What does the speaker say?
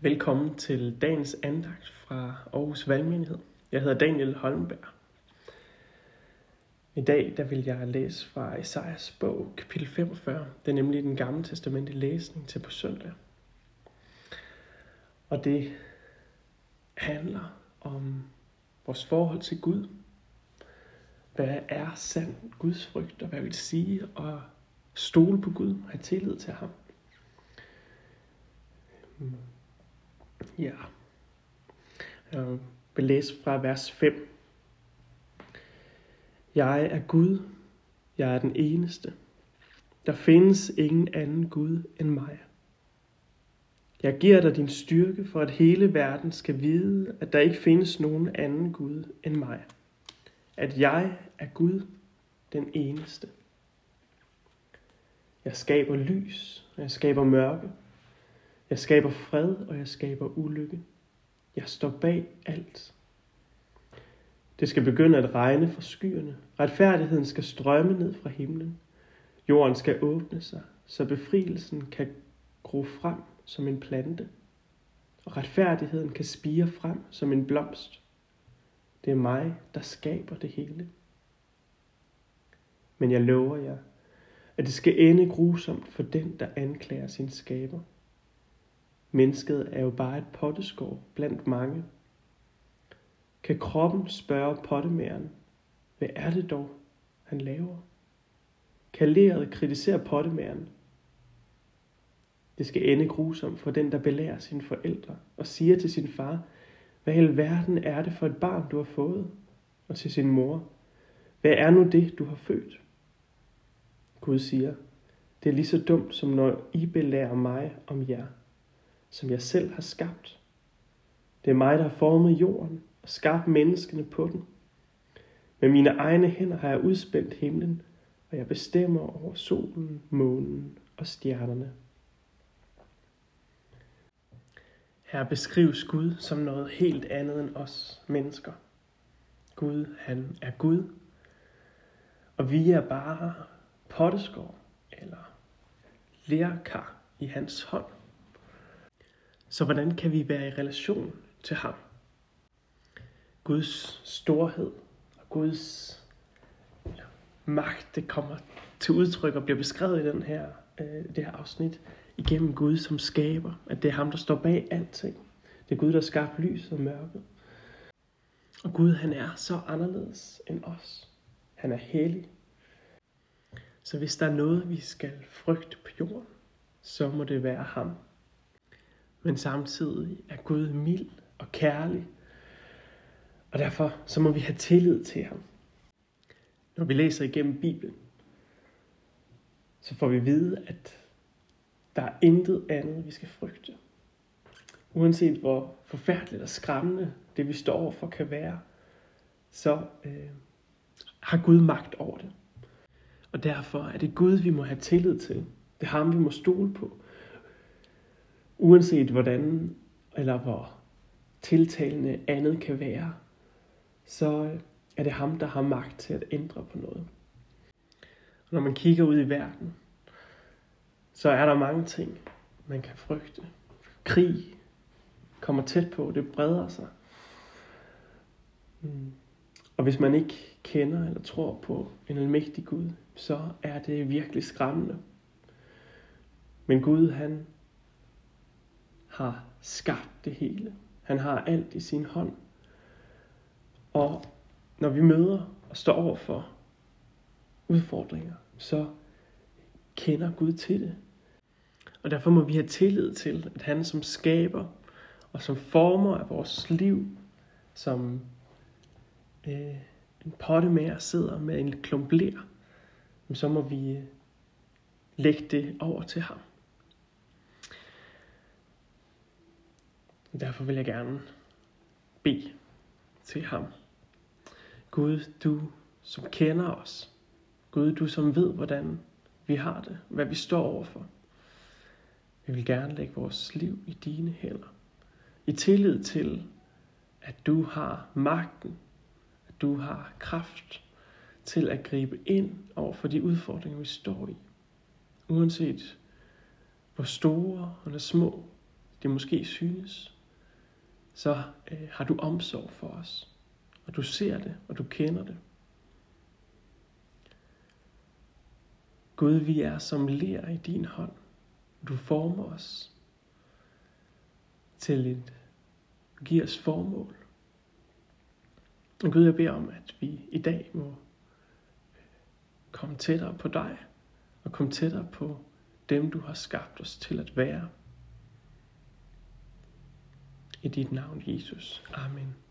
Velkommen til dagens andagt fra Aarhus Valgmenighed. Jeg hedder Daniel Holmberg. I dag der vil jeg læse fra Esajas bog, kapitel 45. Det er nemlig den gamle testamente læsning til på søndag. Og det handler om vores forhold til Gud. Hvad er sand Guds frygt, og hvad vil sige at stole på Gud og have tillid til ham. Ja. Jeg øh, vil læse fra vers 5. Jeg er Gud. Jeg er den eneste. Der findes ingen anden Gud end mig. Jeg giver dig din styrke for, at hele verden skal vide, at der ikke findes nogen anden Gud end mig. At jeg er Gud, den eneste. Jeg skaber lys, og jeg skaber mørke. Jeg skaber fred, og jeg skaber ulykke. Jeg står bag alt. Det skal begynde at regne fra skyerne. Retfærdigheden skal strømme ned fra himlen. Jorden skal åbne sig, så befrielsen kan gro frem som en plante. Og retfærdigheden kan spire frem som en blomst. Det er mig, der skaber det hele. Men jeg lover jer, at det skal ende grusomt for den, der anklager sin skaber. Mennesket er jo bare et potteskår blandt mange. Kan kroppen spørge pottemæren, hvad er det dog, han laver? Kan leret kritisere pottemæren? Det skal ende grusomt for den, der belærer sine forældre og siger til sin far, hvad i verden er det for et barn, du har fået? Og til sin mor, hvad er nu det, du har født? Gud siger, det er lige så dumt, som når I belærer mig om jer som jeg selv har skabt. Det er mig, der har formet jorden og skabt menneskene på den. Med mine egne hænder har jeg udspændt himlen, og jeg bestemmer over solen, månen og stjernerne. Her beskrives Gud som noget helt andet end os mennesker. Gud, han er Gud, og vi er bare potteskår eller lærkar i hans hånd. Så hvordan kan vi være i relation til ham? Guds storhed og Guds magt, det kommer til udtryk og bliver beskrevet i den her, øh, det her afsnit igennem Gud som skaber. At det er ham, der står bag alting. Det er Gud, der skabte lys og mørke. Og Gud, han er så anderledes end os. Han er hellig. Så hvis der er noget, vi skal frygte på jorden, så må det være ham men samtidig er Gud mild og kærlig. Og derfor så må vi have tillid til ham. Når vi læser igennem Bibelen, så får vi at vide, at der er intet andet, vi skal frygte. Uanset hvor forfærdeligt og skræmmende det, vi står overfor, kan være, så øh, har Gud magt over det. Og derfor er det Gud, vi må have tillid til. Det er ham, vi må stole på uanset hvordan eller hvor tiltalende andet kan være, så øh, er det ham, der har magt til at ændre på noget. Og når man kigger ud i verden, så er der mange ting, man kan frygte. Krig kommer tæt på, det breder sig. Mm. Og hvis man ikke kender eller tror på en almægtig Gud, så er det virkelig skræmmende. Men Gud, han har skabt det hele. Han har alt i sin hånd. Og når vi møder og står over for udfordringer, så kender Gud til det. Og derfor må vi have tillid til, at han som skaber og som former af vores liv, som øh, en potte med sidder med en klump ler, så må vi øh, lægge det over til ham. Derfor vil jeg gerne bede til ham. Gud, du som kender os. Gud, du som ved, hvordan vi har det, hvad vi står overfor. Vi vil gerne lægge vores liv i dine hænder. I tillid til, at du har magten, at du har kraft til at gribe ind over for de udfordringer, vi står i. Uanset hvor store eller små de måske synes, så øh, har du omsorg for os. Og du ser det, og du kender det. Gud, vi er som ler i din hånd. Du former os til et, giver os formål. Og Gud, jeg beder om, at vi i dag må øh, komme tættere på dig, og komme tættere på dem, du har skabt os til at være. I dit navn, Jesus. Amen.